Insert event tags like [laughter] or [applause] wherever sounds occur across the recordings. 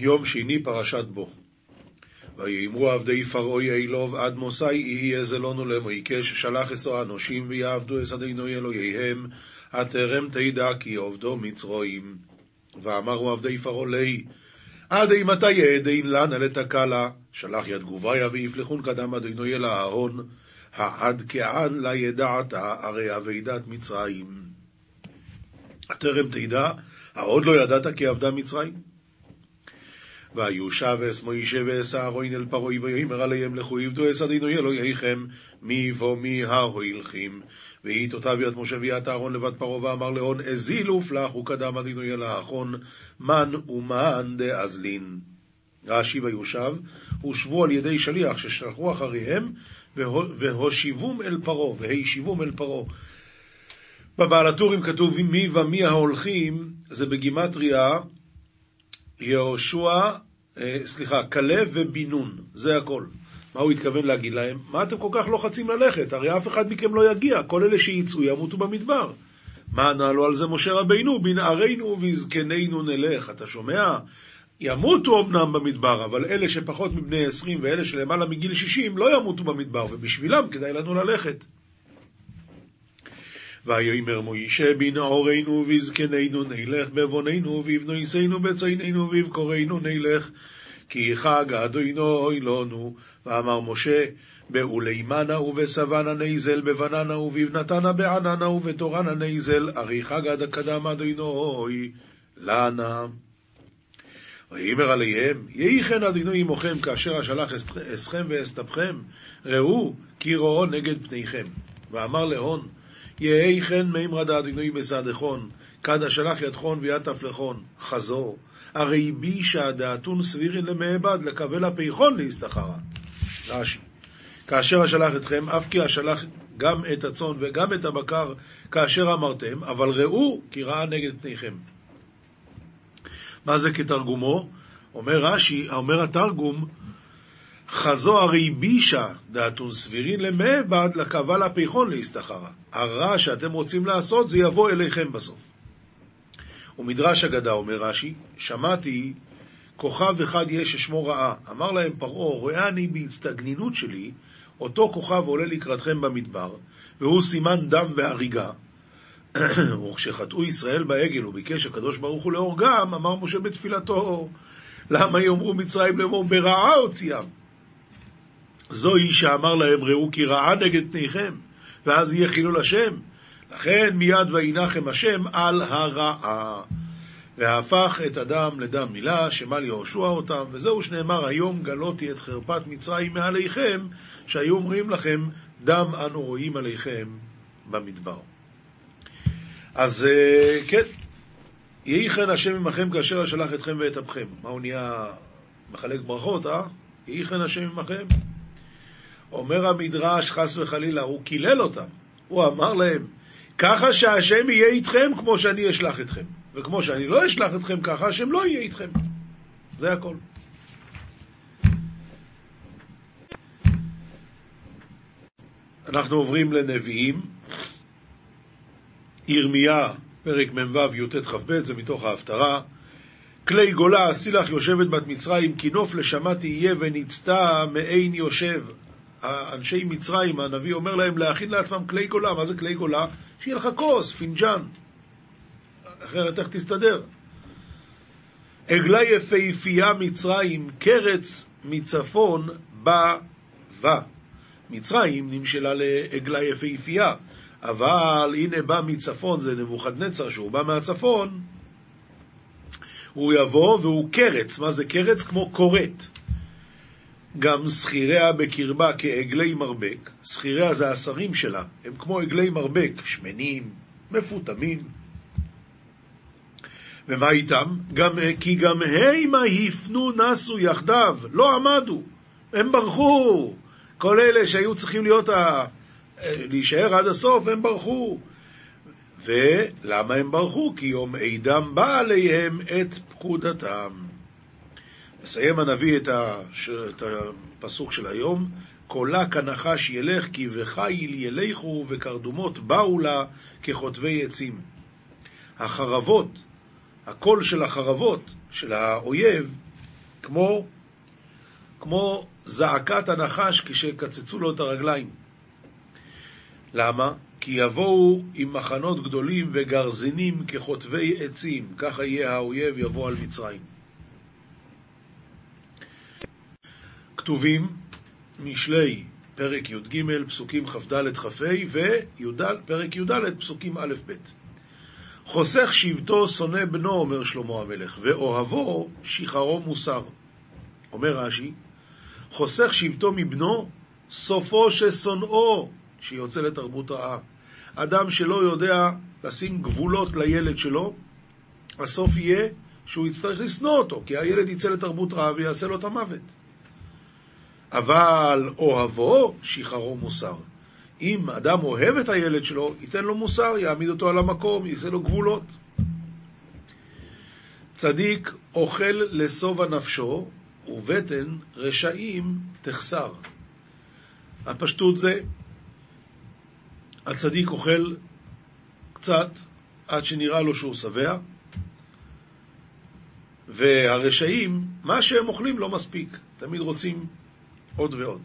יום שני פרשת בו. ויאמרו עבדי פרעוי אילוב עד מוסי יהיה זלונו למויקה ששלח אסו אנושים ויעבדו אס אדינו אלוהיהם הטרם תדע כי עובדו מצרועים. ואמרו עבדי פרעולי עד אימתי יעדין לנה לתקלה שלח יד גוביה ויפלחון קדם אדינו אל אהרון העד כעד לה ידעתה הרי אבידת מצרים. הטרם תדע העוד לא ידעת כי עבדה מצרים. ויושב אס מוישה ואס אהרון אל פרוי ויאמר עליהם לכו עבדו אס אדינו אלוהיכם מי ומי ההוילכים. והיא תותב יד משה ויד אהרון לבד פרעה ואמר להון אזיל ופלח וקדם אדינו אל האחון מן ומן דאזלין. רש"י ויושב הושבו על ידי שליח ששלחו אחריהם והושיבום אל פרעה והישיבום אל פרעה. בבעל הטורים כתוב מי ומי ההולכים זה בגימטריה יהושע, אה, סליחה, כלב ובינון, זה הכל. מה הוא התכוון להגיד להם? מה אתם כל כך לוחצים ללכת? הרי אף אחד מכם לא יגיע, כל אלה שיצאו ימותו במדבר. מה ענה לו על זה משה רבינו? בנערינו וזקנינו נלך. אתה שומע? ימותו אמנם במדבר, אבל אלה שפחות מבני עשרים ואלה שלמעלה מגיל שישים לא ימותו במדבר, ובשבילם כדאי לנו ללכת. ויאמר משה בנערינו ובזקנינו נלך, בבנינו ובבנותנו בצאננו ובבקרנו נלך, כי חג אדוני לנו. ואמר משה, בעולימנא ובסבנא ניזיל, בבננא ובבנתנא בעננא ובתורנא ניזיל, ארי חגא קדם אדוני לנא. ויאמר אליהם, יהי כן אדוני עמכם כאשר אשלח אתכם ואת טפכם, ראו כי רואו נגד פניכם. ואמר להון, יהי כן מימרא דאדינוי בסעדכון, כד אשלח ידכון ויעטף לכון, חזור, הרי בישא דאתון סבירין למעבד, לקבל הפיכון להסתחרה. רש"י, כאשר אשלח אתכם, אף כי אשלח גם את הצאן וגם את הבקר כאשר אמרתם, אבל ראו כי ראה נגד פניכם. מה זה כתרגומו? אומר רש"י, אומר התרגום, חזו הרי בישה דעתון סבירין למעבד לקבל הפיכון להסתחרה. הרע שאתם רוצים לעשות זה יבוא אליכם בסוף. ומדרש אגדה אומר רש"י, שמעתי כוכב אחד יש ששמו רעה. אמר להם פרעה, רואה אני בהצטגנינות שלי, אותו כוכב עולה לקראתכם במדבר, והוא סימן דם והריגה. [clears throat] וכשחטאו ישראל בעגל וביקש הקדוש ברוך הוא להורגם, אמר משה בתפילתו, למה יאמרו מצרים לאמור ברעה הוציאם? זוהי שאמר להם ראו כי רעה נגד פניכם, ואז יהיה חילול השם. לכן מיד וינחם השם על הרעה. והפך את הדם לדם מילה, שמל יהושע אותם, וזהו שנאמר, היום גלותי את חרפת מצרים מעליכם, שהיו אומרים לכם, דם אנו רואים עליכם במדבר. אז אה, כן, יהי כן השם עמכם כאשר אשלח אתכם ואת אפכם. מה הוא נהיה מחלק ברכות, אה? יהי כן השם עמכם. אומר המדרש, חס וחלילה, הוא קילל אותם. הוא אמר להם, ככה שהשם יהיה איתכם כמו שאני אשלח אתכם. וכמו שאני לא אשלח אתכם ככה, השם לא יהיה איתכם. זה הכל. אנחנו עוברים לנביאים. ירמיה, פרק מ"ו, י"ט כ"ב, זה מתוך ההפטרה. כלי גולה, אסילך יושבת בת מצרים, כי נוף לשמה תהיה ונצתה מעין יושב. אנשי מצרים, הנביא אומר להם להכין לעצמם כלי גולה. מה זה כלי גולה? שיהיה לך כוס, פינג'אן. אחרת איך תסתדר? עגלה יפהפייה מצרים, קרץ מצפון בא בה. מצרים נמשלה לעגלה יפהפייה, אבל הנה בא מצפון, זה נבוכדנצר, שהוא בא מהצפון, הוא יבוא והוא קרץ. מה זה קרץ? כמו כורת. גם שכיריה בקרבה כעגלי מרבק. שכיריה זה השרים שלה, הם כמו עגלי מרבק, שמנים, מפותמים. ומה איתם? גם, כי גם הימה הפנו נסו יחדיו, לא עמדו, הם ברחו. כל אלה שהיו צריכים להיות ה... להישאר עד הסוף, הם ברחו. ולמה הם ברחו? כי יום עידם בא עליהם את פקודתם. מסיים הנביא את, הפסוק של היום, קולה כנחש ילך כי וחיל ילכו וקרדומות באו לה כחוטבי עצים. החרבות הקול של החרבות, של האויב, כמו, כמו זעקת הנחש כשקצצו לו את הרגליים. למה? כי יבואו עם מחנות גדולים וגרזינים כחוטבי עצים, ככה יהיה האויב יבוא על מצרים. כתובים משלי פרק י"ג, פסוקים כ"ד כ"ה, ופרק י"ד, פסוקים א' ב'. חוסך שבטו שונא בנו, אומר שלמה המלך, ואוהבו שיחרו מוסר. אומר רש"י, חוסך שבטו מבנו, סופו ששונאו, שיוצא לתרבות רעה. אדם שלא יודע לשים גבולות לילד שלו, הסוף יהיה שהוא יצטרך לשנוא אותו, כי הילד יצא לתרבות רעה ויעשה לו את המוות. אבל אוהבו, שיחרו מוסר. אם אדם אוהב את הילד שלו, ייתן לו מוסר, יעמיד אותו על המקום, יעשה לו גבולות. צדיק אוכל לשובע נפשו, ובטן רשעים תחסר. הפשטות זה, הצדיק אוכל קצת עד שנראה לו שהוא שבע, והרשעים, מה שהם אוכלים לא מספיק, תמיד רוצים עוד ועוד.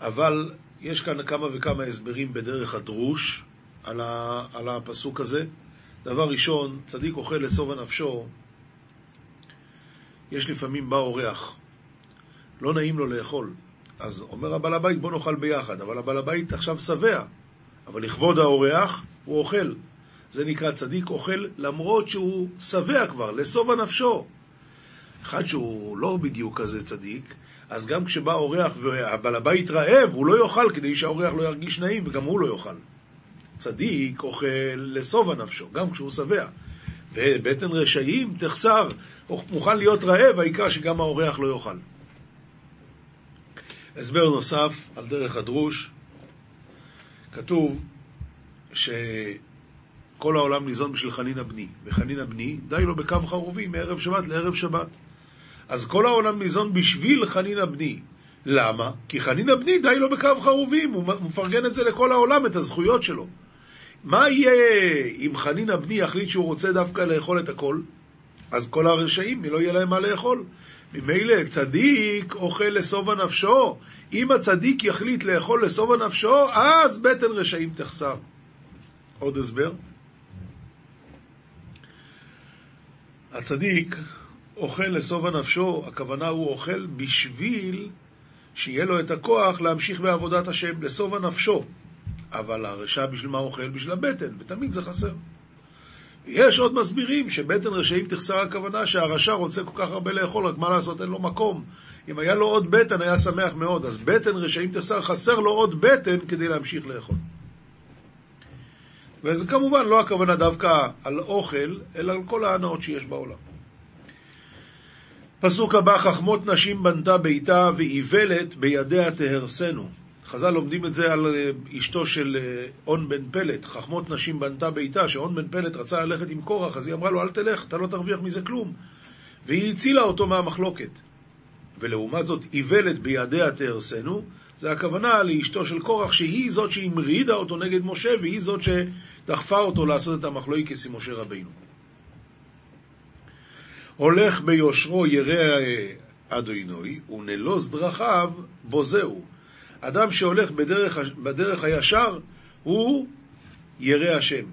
אבל יש כאן כמה וכמה הסברים בדרך הדרוש על, ה, על הפסוק הזה. דבר ראשון, צדיק אוכל לשובע נפשו, יש לפעמים בא אורח, לא נעים לו לאכול. אז אומר הבעל הבית, בוא נאכל ביחד, אבל הבעל הבית עכשיו שבע, אבל לכבוד האורח הוא אוכל. זה נקרא צדיק אוכל למרות שהוא שבע כבר, לשובע נפשו. אחד שהוא לא בדיוק כזה צדיק, אז גם כשבא אורח והבעל הבית רעב, הוא לא יאכל כדי שהאורח לא ירגיש נעים וגם הוא לא יאכל. צדיק אוכל לשובע נפשו, גם כשהוא שבע. ובטן רשעים תחסר, מוכן להיות רעב, העיקר שגם האורח לא יאכל. הסבר נוסף על דרך הדרוש, כתוב שכל העולם ניזון בשביל חנינא בני, וחנינא בני די לו בקו חרובי מערב שבת לערב שבת. אז כל העולם ניזון בשביל חנינא בני. למה? כי חנינא בני די לו בקו חרובים, הוא מפרגן את זה לכל העולם, את הזכויות שלו. מה יהיה אם חנינא בני יחליט שהוא רוצה דווקא לאכול את הכל? אז כל הרשעים, לא יהיה להם מה לאכול. ממילא צדיק אוכל לשובע נפשו. אם הצדיק יחליט לאכול לשובע נפשו, אז בטן רשעים תחסר. עוד הסבר? הצדיק אוכל לשובע נפשו, הכוונה הוא אוכל בשביל שיהיה לו את הכוח להמשיך בעבודת השם, לשובע נפשו. אבל הרשע בשביל מה אוכל? בשביל הבטן, ותמיד זה חסר. יש עוד מסבירים שבטן רשעים תחסר הכוונה שהרשע רוצה כל כך הרבה לאכול, רק מה לעשות, אין לו מקום. אם היה לו עוד בטן, היה שמח מאוד. אז בטן רשעים תחסר, חסר לו עוד בטן כדי להמשיך לאכול. וזה כמובן לא הכוונה דווקא על אוכל, אלא על כל ההנאות שיש בעולם. פסוק הבא, חכמות נשים בנתה ביתה ואיוולת בידיה תהרסנו. חז"ל לומדים את זה על אה, אשתו של אה, און בן פלט, חכמות נשים בנתה ביתה, שאון בן פלט רצה ללכת עם קורח, אז היא אמרה לו, אל תלך, אתה לא תרוויח מזה כלום. והיא הצילה אותו מהמחלוקת. ולעומת זאת, איוולת בידיה תהרסנו, זה הכוונה לאשתו של קורח, שהיא זאת שהמרידה אותו נגד משה, והיא זאת שדחפה אותו לעשות את המחלוקס עם משה רבינו. הולך ביושרו ירא אדוני, ונלוז דרכיו בוזהו. אדם שהולך בדרך, בדרך הישר, הוא ירא השם.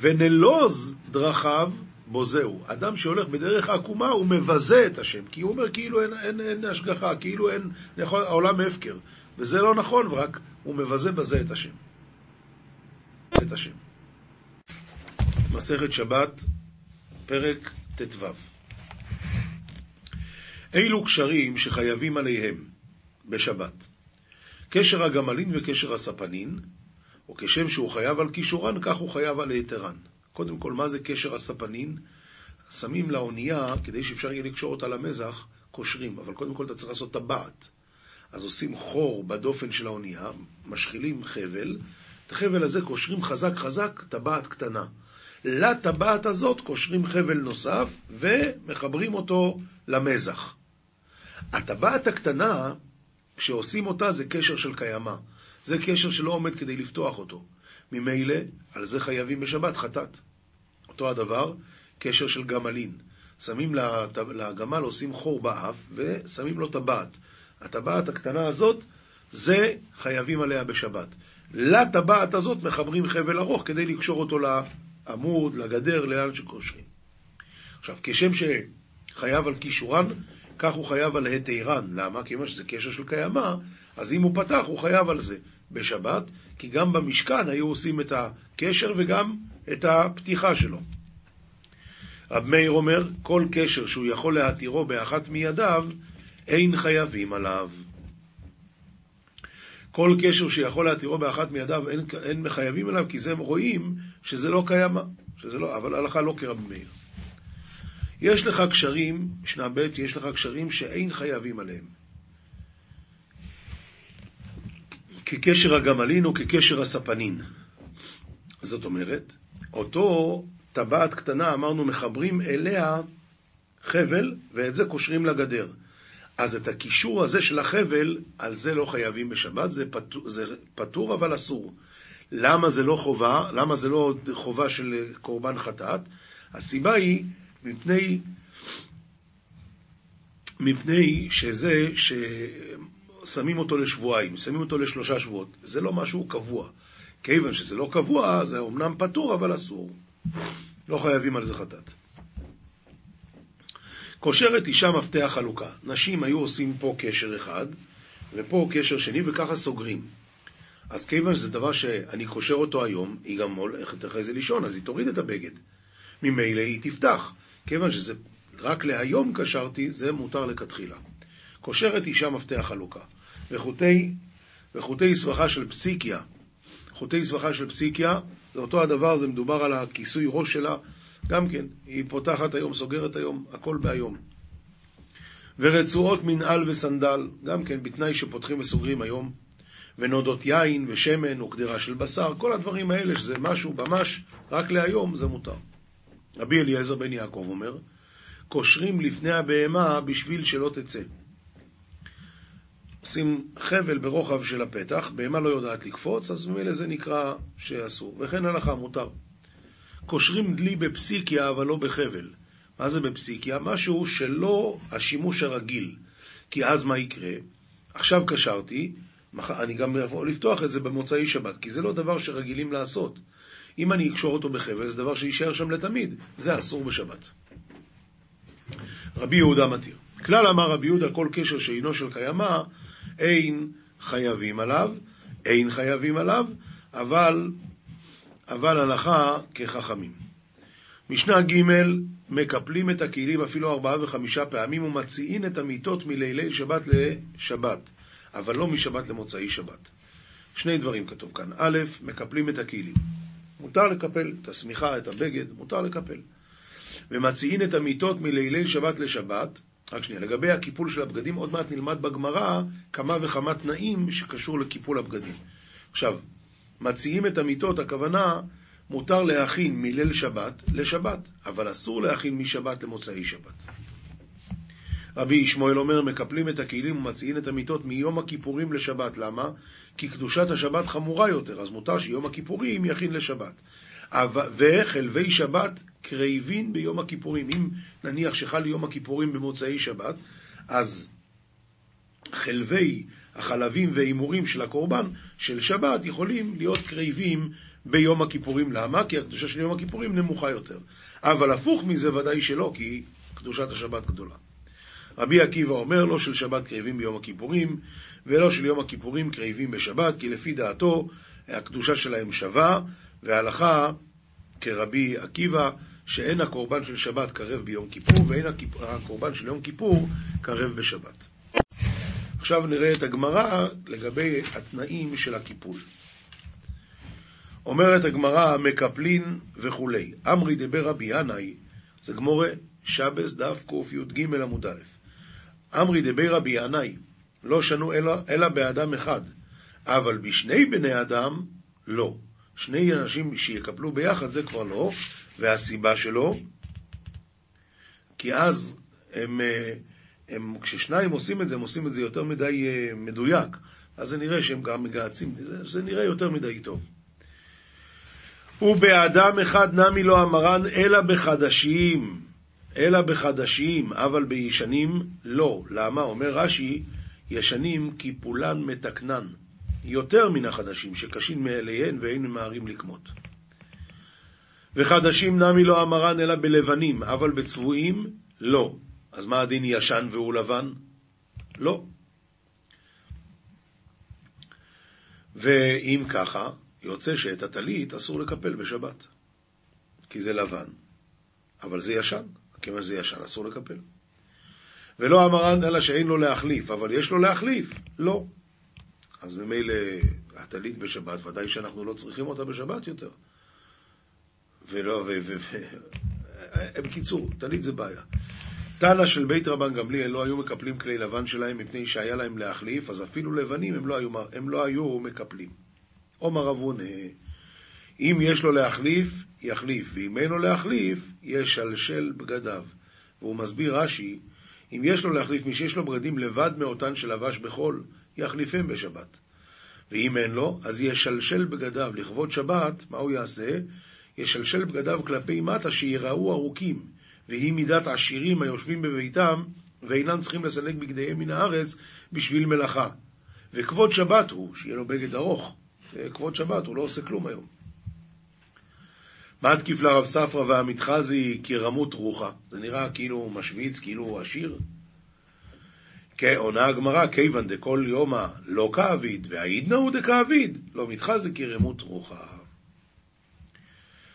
ונלוז דרכיו בוזהו. אדם שהולך בדרך העקומה, הוא מבזה את השם, כי הוא אומר כאילו אין, אין, אין השגחה, כאילו אין, יכול, העולם הפקר. וזה לא נכון, רק הוא מבזה בזה את השם. את השם. מסכת שבת, פרק ט"ו. אילו קשרים שחייבים עליהם בשבת. קשר הגמלין וקשר הספנין, או כשם שהוא חייב על כישורן, כך הוא חייב על היתרן. קודם כל, מה זה קשר הספנין? שמים לאונייה, כדי שאפשר יהיה לקשור אותה למזח, קושרים, אבל קודם כל אתה צריך לעשות טבעת. אז עושים חור בדופן של האונייה, משחילים חבל, את החבל הזה קושרים חזק חזק, טבעת קטנה. לטבעת הזאת קושרים חבל נוסף ומחברים אותו למזח. הטבעת הקטנה, כשעושים אותה זה קשר של קיימא. זה קשר שלא עומד כדי לפתוח אותו. ממילא, על זה חייבים בשבת חטאת. אותו הדבר, קשר של גמלין. שמים לגמל, עושים חור באף, ושמים לו טבעת. הטבעת הקטנה הזאת, זה חייבים עליה בשבת. לטבעת הזאת מחברים חבל ארוך כדי לקשור אותו לעמוד, לגדר, לאן שקושרים. עכשיו, כשם שחייב על כישורן, כך הוא חייב על היתרן. למה? כיוון שזה קשר של קיימא, אז אם הוא פתח, הוא חייב על זה בשבת, כי גם במשכן היו עושים את הקשר וגם את הפתיחה שלו. רב מאיר אומר, כל קשר שהוא יכול להתירו באחת מידיו, אין חייבים עליו. כל קשר שיכול להתירו באחת מידיו, אין, אין מחייבים עליו, כי זה רואים שזה לא קיים, שזה לא, אבל הלכה לא כרב מאיר. יש לך קשרים, משנה ב', יש לך קשרים שאין חייבים עליהם. כקשר הגמלין או כקשר הספנין. זאת אומרת, אותו טבעת קטנה, אמרנו, מחברים אליה חבל, ואת זה קושרים לגדר. אז את הקישור הזה של החבל, על זה לא חייבים בשבת, זה פטור, זה פטור אבל אסור. למה זה לא חובה? למה זה לא חובה של קורבן חטאת? הסיבה היא מפני, מפני שזה ששמים אותו לשבועיים, שמים אותו לשלושה שבועות. זה לא משהו קבוע. כיוון שזה לא קבוע, זה אומנם פטור אבל אסור. לא חייבים על זה חטאת. קושרת אישה מפתח חלוקה. נשים היו עושים פה קשר אחד, ופה קשר שני, וככה סוגרים. אז כיוון שזה דבר שאני קושר אותו היום, היא גם הולכת אחרי זה לישון, אז היא תוריד את הבגד. ממילא היא תפתח. כיוון שזה רק להיום קשרתי, זה מותר לכתחילה. קושרת אישה מפתח חלוקה. וחוטי, וחוטי סבכה של פסיקיה. חוטי סבכה של פסיקיה, זה אותו הדבר, זה מדובר על הכיסוי ראש שלה, גם כן, היא פותחת היום, סוגרת היום, הכל בהיום. ורצועות מנעל וסנדל, גם כן, בתנאי שפותחים וסוגרים היום. ונודות יין ושמן וקדרה של בשר, כל הדברים האלה, שזה משהו ממש רק להיום, זה מותר. רבי אליעזר בן יעקב אומר, קושרים לפני הבהמה בשביל שלא תצא. עושים חבל ברוחב של הפתח, בהמה לא יודעת לקפוץ, אז ממילא זה נקרא שאסור. וכן הלכה, מותר. קושרים דלי בפסיקיה, אבל לא בחבל. מה זה בפסיקיה? משהו שלא השימוש הרגיל. כי אז מה יקרה? עכשיו קשרתי, אני גם אבוא לפתוח את זה במוצאי שבת, כי זה לא דבר שרגילים לעשות. אם אני אקשור אותו בחבל, זה דבר שיישאר שם לתמיד. זה אסור בשבת. רבי יהודה מתיר. כלל אמר רבי יהודה, כל קשר שאינו של קיימא, אין חייבים עליו, אין חייבים עליו, אבל, אבל הלכה כחכמים. משנה ג' מקפלים את הכלים אפילו ארבעה וחמישה פעמים ומציעים את המיטות מלילי שבת לשבת, אבל לא משבת למוצאי שבת. שני דברים כתוב כאן. א', מקפלים את הכלים. מותר לקפל את השמיכה, את הבגד, מותר לקפל. ומציעים את המיטות מלילי שבת לשבת, רק שנייה, לגבי הקיפול של הבגדים, עוד מעט נלמד בגמרא כמה וכמה תנאים שקשור לקיפול הבגדים. עכשיו, מציעים את המיטות, הכוונה, מותר להכין מליל שבת לשבת, אבל אסור להכין משבת למוצאי שבת. רבי ישמעאל אומר, מקפלים את הכלים ומציעים את המיטות מיום הכיפורים לשבת. למה? כי קדושת השבת חמורה יותר, אז מותר שיום הכיפורים יכין לשבת. וחלבי שבת קרייבין ביום הכיפורים. אם נניח שחל יום הכיפורים במוצאי שבת, אז חלבי החלבים וההימורים של הקורבן של שבת יכולים להיות קרייבים ביום הכיפורים. למה? כי הקדושה של יום הכיפורים נמוכה יותר. אבל הפוך מזה ודאי שלא, כי קדושת השבת גדולה. רבי עקיבא אומר, לא של שבת קרבים ביום הכיפורים, ולא של יום הכיפורים קרבים בשבת, כי לפי דעתו הקדושה שלהם שווה, והלכה כרבי עקיבא, שאין הקורבן של שבת קרב ביום כיפור, ואין הקורבן של יום כיפור קרב בשבת. עכשיו נראה את הגמרא לגבי התנאים של הקיפול. אומרת הגמרא, מקפלין וכולי. אמרי דבר רבי ינאי, זה גמורה, שבס דף קי"ג עמוד א'. אמרי דבר רבי ינאי, לא שנו אלא, אלא באדם אחד, אבל בשני בני אדם, לא. שני אנשים שיקפלו ביחד זה כבר לא, והסיבה שלו, כי אז הם, אה, הם, כששניים עושים את זה, הם עושים את זה יותר מדי אה, מדויק, אז זה נראה שהם גם מגהצים, זה, זה נראה יותר מדי טוב. ובאדם אחד נמי לא המרן, אלא בחדשים. אלא בחדשים, אבל בישנים לא. למה? אומר רש"י, ישנים כי פולן מתקנן, יותר מן החדשים, שקשים מאליהן ואין ממהרים לקמות. וחדשים נמי לא אמרן אלא בלבנים, אבל בצבועים לא. אז מה הדין ישן והוא לבן? לא. ואם ככה, יוצא שאת הטלית אסור לקפל בשבת, כי זה לבן, אבל זה ישן, כיוון שזה ישן אסור לקפל. ולא אמרן אלא שאין לו להחליף, אבל יש לו להחליף, לא. אז ממילא הטלית בשבת, ודאי שאנחנו לא צריכים אותה בשבת יותר. ולא, ו... ו, ו בקיצור, טלית זה בעיה. תנא של בית רבן גמליאל לא היו מקפלים כלי לבן שלהם מפני שהיה להם להחליף, אז אפילו לבנים הם לא היו, הם לא היו מקפלים. עומר אבונה, אם יש לו להחליף, יחליף, ואם אין לו להחליף, ישלשל בגדיו. והוא מסביר רש"י, אם יש לו להחליף מי שיש לו בגדים לבד מאותן שלבש בחול, יחליפם בשבת. ואם אין לו, אז ישלשל בגדיו לכבוד שבת, מה הוא יעשה? ישלשל בגדיו כלפי מטה שיראו ארוכים, והיא מידת עשירים היושבים בביתם, ואינם צריכים לסלק בגדיהם מן הארץ בשביל מלאכה. וכבוד שבת הוא, שיהיה לו בגד ארוך. כבוד שבת, הוא לא עושה כלום היום. מה תקיף לרב ספרא והמתחזי כרמות רוחה? זה נראה כאילו משוויץ, כאילו עשיר. עונה הגמרא, כיוון דכל יומא לא כאביד, והעידנא הוא דכאביד, לא מתחזי כרמות רוחה.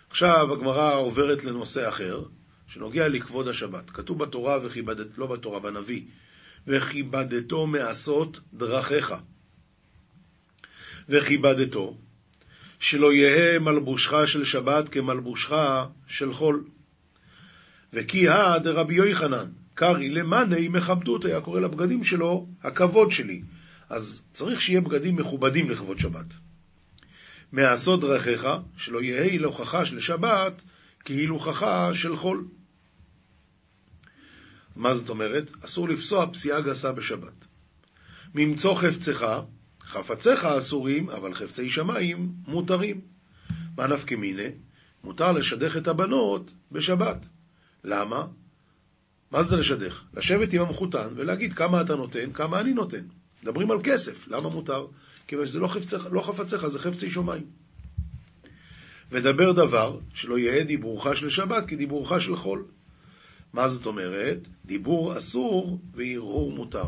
עכשיו הגמרא עוברת לנושא אחר, שנוגע לכבוד השבת. כתוב בתורה וכיבדת, לא בתורה, בנביא, וכיבדתו מעשות דרכיך. וכיבדתו, שלא יהא מלבושך של שבת כמלבושך של חול. וכי הא דרבי יוחנן, קרעי למאני מכבדות, היה קורא לבגדים שלו הכבוד שלי. אז צריך שיהיה בגדים מכובדים לכבוד שבת. מעשות דרכיך, שלא יהא הילוכך של שבת כהילוכך של חול. מה זאת אומרת? אסור לפסוע פסיעה גסה בשבת. ממצוא חפצך, חפציך אסורים, אבל חפצי שמיים מותרים. מה נפקא מיניה? מותר לשדך את הבנות בשבת. למה? מה זה לשדך? לשבת עם המחותן ולהגיד כמה אתה נותן, כמה אני נותן. מדברים על כסף, למה מותר? כיוון שזה לא, חפצך, לא חפציך, זה חפצי שמיים. ודבר דבר שלא יהא דיבורך של שבת כדיבורך של חול. מה זאת אומרת? דיבור אסור והרהור מותר.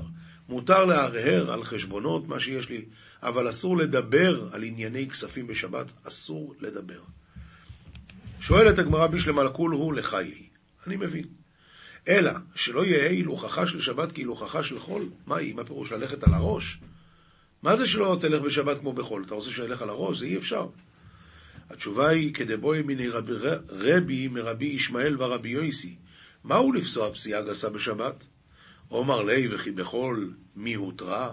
מותר להרהר על חשבונות, מה שיש לי, אבל אסור לדבר על ענייני כספים בשבת, אסור לדבר. שואלת הגמרא בשלמה לכול הוא לחיי. אני מבין. אלא שלא יהא הילוכך של שבת כהילוכך של חול, מהי? מה פירוש ללכת על הראש? מה זה שלא תלך בשבת כמו בחול? אתה רוצה שאני על הראש? זה אי אפשר. התשובה היא, כדבוי מיני רבי, רבי מרבי ישמעאל ורבי יויסי. מהו לפסוע פסיעה גסה בשבת? עומר לי וכי בכל מי הותרה?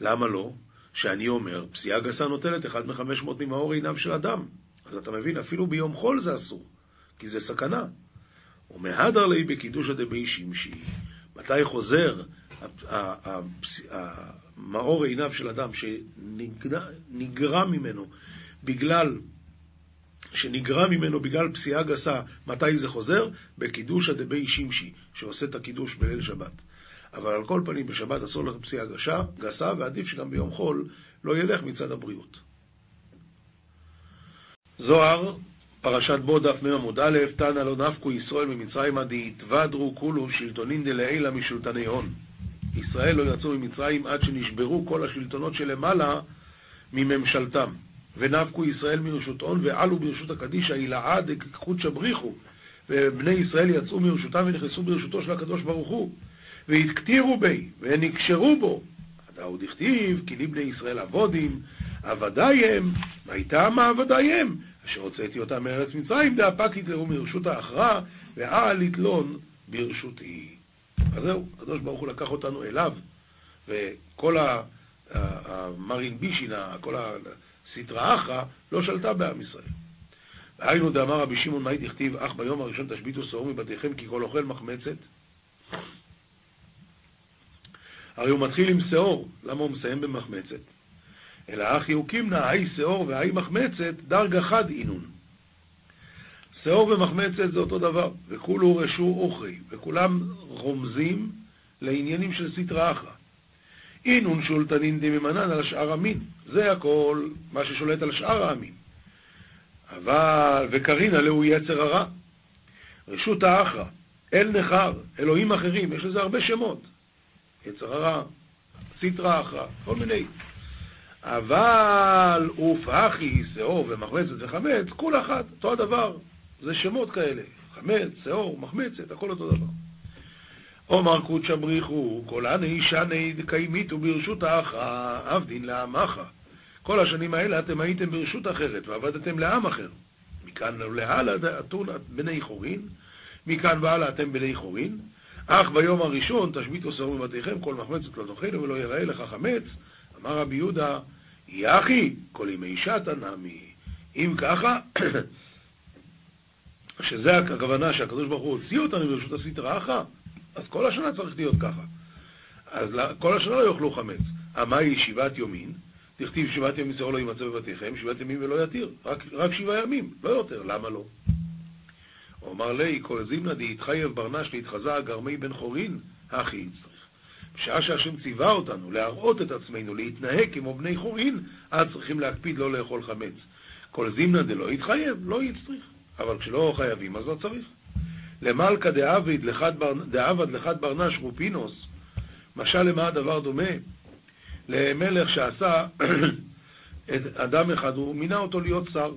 למה לא? שאני אומר, פסיעה גסה נוטלת אחד מחמש מאות ממאור עיניו של אדם. אז אתה מבין, אפילו ביום חול זה אסור, כי זה סכנה. ומהדר לי בקידוש הדבי שמשי. מתי חוזר מאור עיניו של אדם שנגרע ממנו בגלל שנגרע ממנו בגלל פסיעה גסה, מתי זה חוזר? בקידושא דבי שמשי, שעושה את הקידוש בליל שבת. אבל על כל פנים, בשבת אסור לך פסיעה גשה, גסה, ועדיף שגם ביום חול לא ילך מצד הבריאות. זוהר, פרשת בו דף מ עמוד א', תנא לא נפקו ישראל ממצרים עד יתוודרו כולו שלטונין דלעילה משלטני הון. ישראל לא יצאו ממצרים עד שנשברו כל השלטונות שלמעלה מממשלתם. ונפקו ישראל מרשות הון ועלו ברשות הקדישא הילאה דקחוד שבריחו ובני ישראל יצאו מרשותם ונכנסו ברשותו של הקדוש ברוך הוא. והתקטירו בי ונקשרו בו. דאו דכתיב כי לבני ישראל עבודים עבדיים והייתה מה עבדיים אשר הוצאתי אותם מארץ מצרים דאפק יתלרו מרשות האחרה ואל יתלון ברשותי. אז זהו, הקדוש ברוך הוא לקח אותנו אליו וכל המרין בישינה, כל ה... סטרא אחרא לא שלטה בעם ישראל. היינו דאמר רבי שמעון מאי דכתיב אך ביום הראשון תשביתו שאור מבתיכם כי כל אוכל מחמצת. הרי הוא מתחיל עם שאור, למה הוא מסיים במחמצת? אלא אחי הוא קימנה, האי שאור והאי מחמצת, דרגה חד אינון. שאור ומחמצת זה אותו דבר, וכולו רשו אוכרי, וכולם רומזים לעניינים של סטרא אחרא. אינון שולטנין דמימנן על שאר המין, זה הכל מה ששולט על שאר העמים. אבל, וקרינה להו יצר הרע. רשות האחרא, אל נחר, אלוהים אחרים, יש לזה הרבה שמות. יצר הרע, סטרא אחרא, כל מיני. אבל עוף אחי, שאור ומחמצת וחמץ, כול אחת, אותו הדבר. זה שמות כאלה, חמץ, שאור, מחמצת, הכל אותו דבר. עומר קודשא בריחו, כל עני שני דקיימיתו ברשות האחא, עבדין לעמך. כל השנים האלה אתם הייתם ברשות אחרת ועבדתם לעם אחר. מכאן להלאה אתון בני חורין, מכאן והלאה אתם בני חורין, אך ביום הראשון תשביתו שרו מבתיכם, כל מחמצת לא תאכלו ולא יראה לך חמץ. אמר רבי יהודה, יחי, כל ימי שתה נמי. אם ככה, [coughs] שזה הכוונה שהקדוש ברוך הוא הוציא אותנו ברשות הסטרא אחא, אז כל השנה צריך להיות ככה. אז כל השנה לא יאכלו חמץ. אמה היא שבעת יומין, תכתיב שבעת ימים שאור לא יימצא בבתיכם, שבעת ימים ולא יתיר. רק, רק שבעה ימים, לא יותר, למה לא? הוא אמר לי, כל זימנה דהתחייב ברנש להתחזה גרמי בן חורין, הכי יצטרך. בשעה שהשם ציווה אותנו להראות את עצמנו, להתנהג כמו בני חורין, אז צריכים להקפיד לא לאכול חמץ. כל זימנה דלא יתחייב, לא יצטריך. אבל כשלא חייבים, אז לא צריך. למלכה דעבד לחד ברנש רופינוס, משל למה הדבר דומה? למלך שעשה [clears throat] את אדם אחד, הוא מינה אותו להיות שר.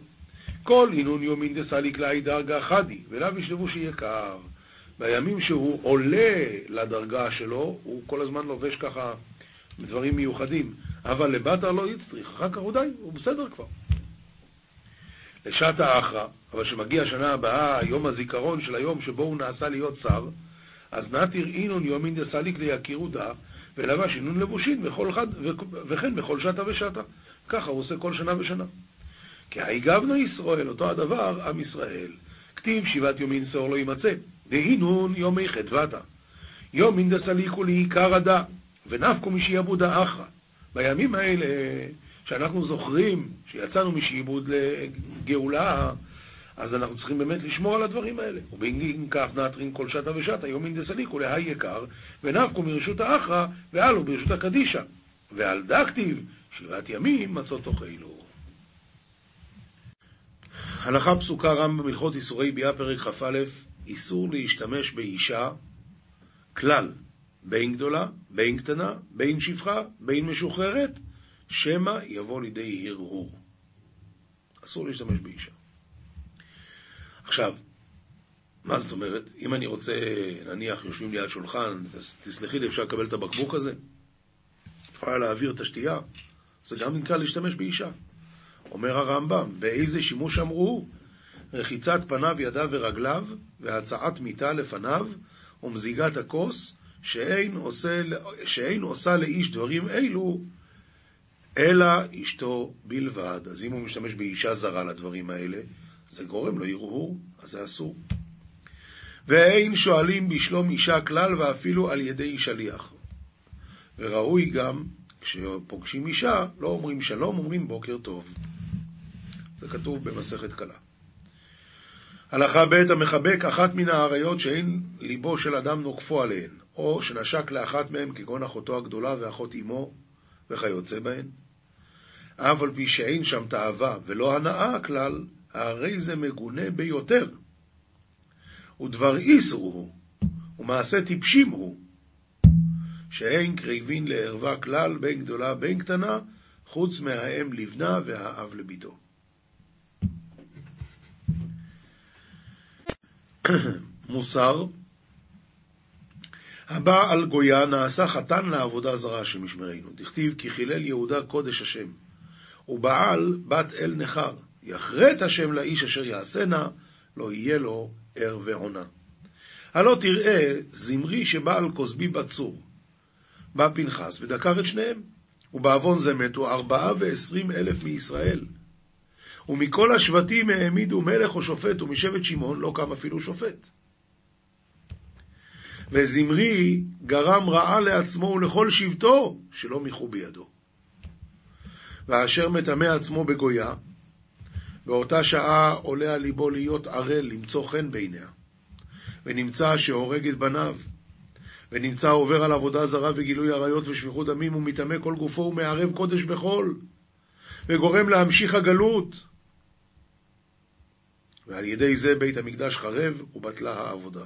כל אינון יומין דסליק לאי דרגה חדי, ולאו ישלבו שיקר. בימים שהוא עולה לדרגה שלו, הוא כל הזמן לובש ככה דברים מיוחדים, אבל לבטר לא יצטריך, אחר כך הוא די, הוא בסדר כבר. לשעת האחרא, אבל כשמגיע השנה הבאה, יום הזיכרון של היום שבו הוא נעשה להיות שר, אז נתיר אינון יומין דסליק ליקירודה, ולבש אינון לבושין וכל חד, וכן בכל שתה ושתה. ככה הוא עושה כל שנה ושנה. כי היגבנו ישראל, אותו הדבר, עם ישראל. כתיב שבעת יומין שאור לא יימצא, דהינון יומי חדוותה. יומין דסליקו לעיקר הדה, ונפקו משעבודה אחרא. בימים האלה שאנחנו זוכרים שיצאנו משעבוד לגאולה, אז אנחנו צריכים באמת לשמור על הדברים האלה. ובגין כך נעטרין כל שתה ושתה, יומין דסליקו להי יקר, ונפקו מרשות האחרא, ועלו ברשות הקדישא. ועל דכתיב, שבעת ימים מצות תאכלו. הלכה פסוקה רם במלכות איסורי ביאה פרק כ"א, איסור להשתמש באישה כלל, בין גדולה, בין קטנה, בין שפחה, בין משוחררת, שמא יבוא לידי הרהור. אסור להשתמש באישה. עכשיו, מה זאת אומרת? אם אני רוצה, נניח, יושבים לי על שולחן, תסלחי לי, אפשר לקבל את הבקבוק הזה? יכולה להעביר את השתייה? זה גם נקרא להשתמש באישה. אומר הרמב"ם, באיזה שימוש אמרו? רחיצת פניו, ידיו ורגליו, והצעת מיטה לפניו, ומזיגת הכוס, שאין עושה, שאין עושה לאיש דברים אלו, אלא אשתו בלבד. אז אם הוא משתמש באישה זרה לדברים האלה, זה גורם לו הרהור, אז זה אסור. ואין שואלים בשלום אישה כלל ואפילו על ידי שליח. וראוי גם, כשפוגשים אישה, לא אומרים שלום, אומרים בוקר טוב. זה כתוב במסכת קלה. הלכה ב' המחבק אחת מן האריות שאין ליבו של אדם נוקפו עליהן, או שנשק לאחת מהן כגון אחותו הגדולה ואחות אמו וכיוצא בהן. אף על פי שאין שם תאווה ולא הנאה כלל, הרי זה מגונה ביותר. ודבר איסור הוא, ומעשה טיפשים הוא, שאין קריבין לערווה כלל בין גדולה בין קטנה, חוץ מהאם לבנה והאב לביתו. מוסר הבא על גויה נעשה חתן לעבודה זרה שמשמרנו. דכתיב כי חילל יהודה קודש השם. ובעל בת אל נכר. יחרט השם לאיש אשר יעשנה, לא יהיה לו ער ועונה. הלא תראה זמרי שבא על כוסבי בצור. בא פנחס ודקר את שניהם. ובעוון זה מתו ארבעה ועשרים אלף מישראל. ומכל השבטים העמידו מלך או שופט, ומשבט שמעון לא קם אפילו שופט. וזמרי גרם רעה לעצמו ולכל שבטו, שלא מיחו בידו. ואשר מטמא עצמו בגויה, באותה שעה עולה על ליבו להיות ערל, למצוא חן בעיניה. ונמצא שהורג את בניו, ונמצא עובר על עבודה זרה וגילוי עריות ושפיכות דמים, ומטמא כל גופו ומערב קודש בחול, וגורם להמשיך הגלות. ועל ידי זה בית המקדש חרב ובטלה העבודה.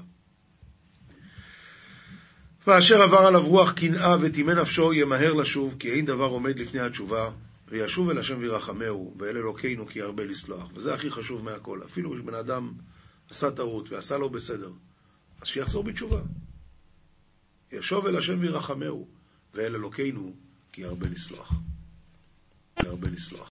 ואשר עבר עליו רוח קנאה וטימא נפשו, ימהר לשוב, כי אין דבר עומד לפני התשובה, וישוב אל השם וירחמהו, ואל אלוקינו כי ירבה לסלוח. וזה הכי חשוב מהכל. אפילו כשבן אדם עשה טעות ועשה לו בסדר, אז שיחזור בתשובה. ישוב אל השם וירחמהו, ואל אלוקינו כי ירבה לסלוח. ירבה לסלוח.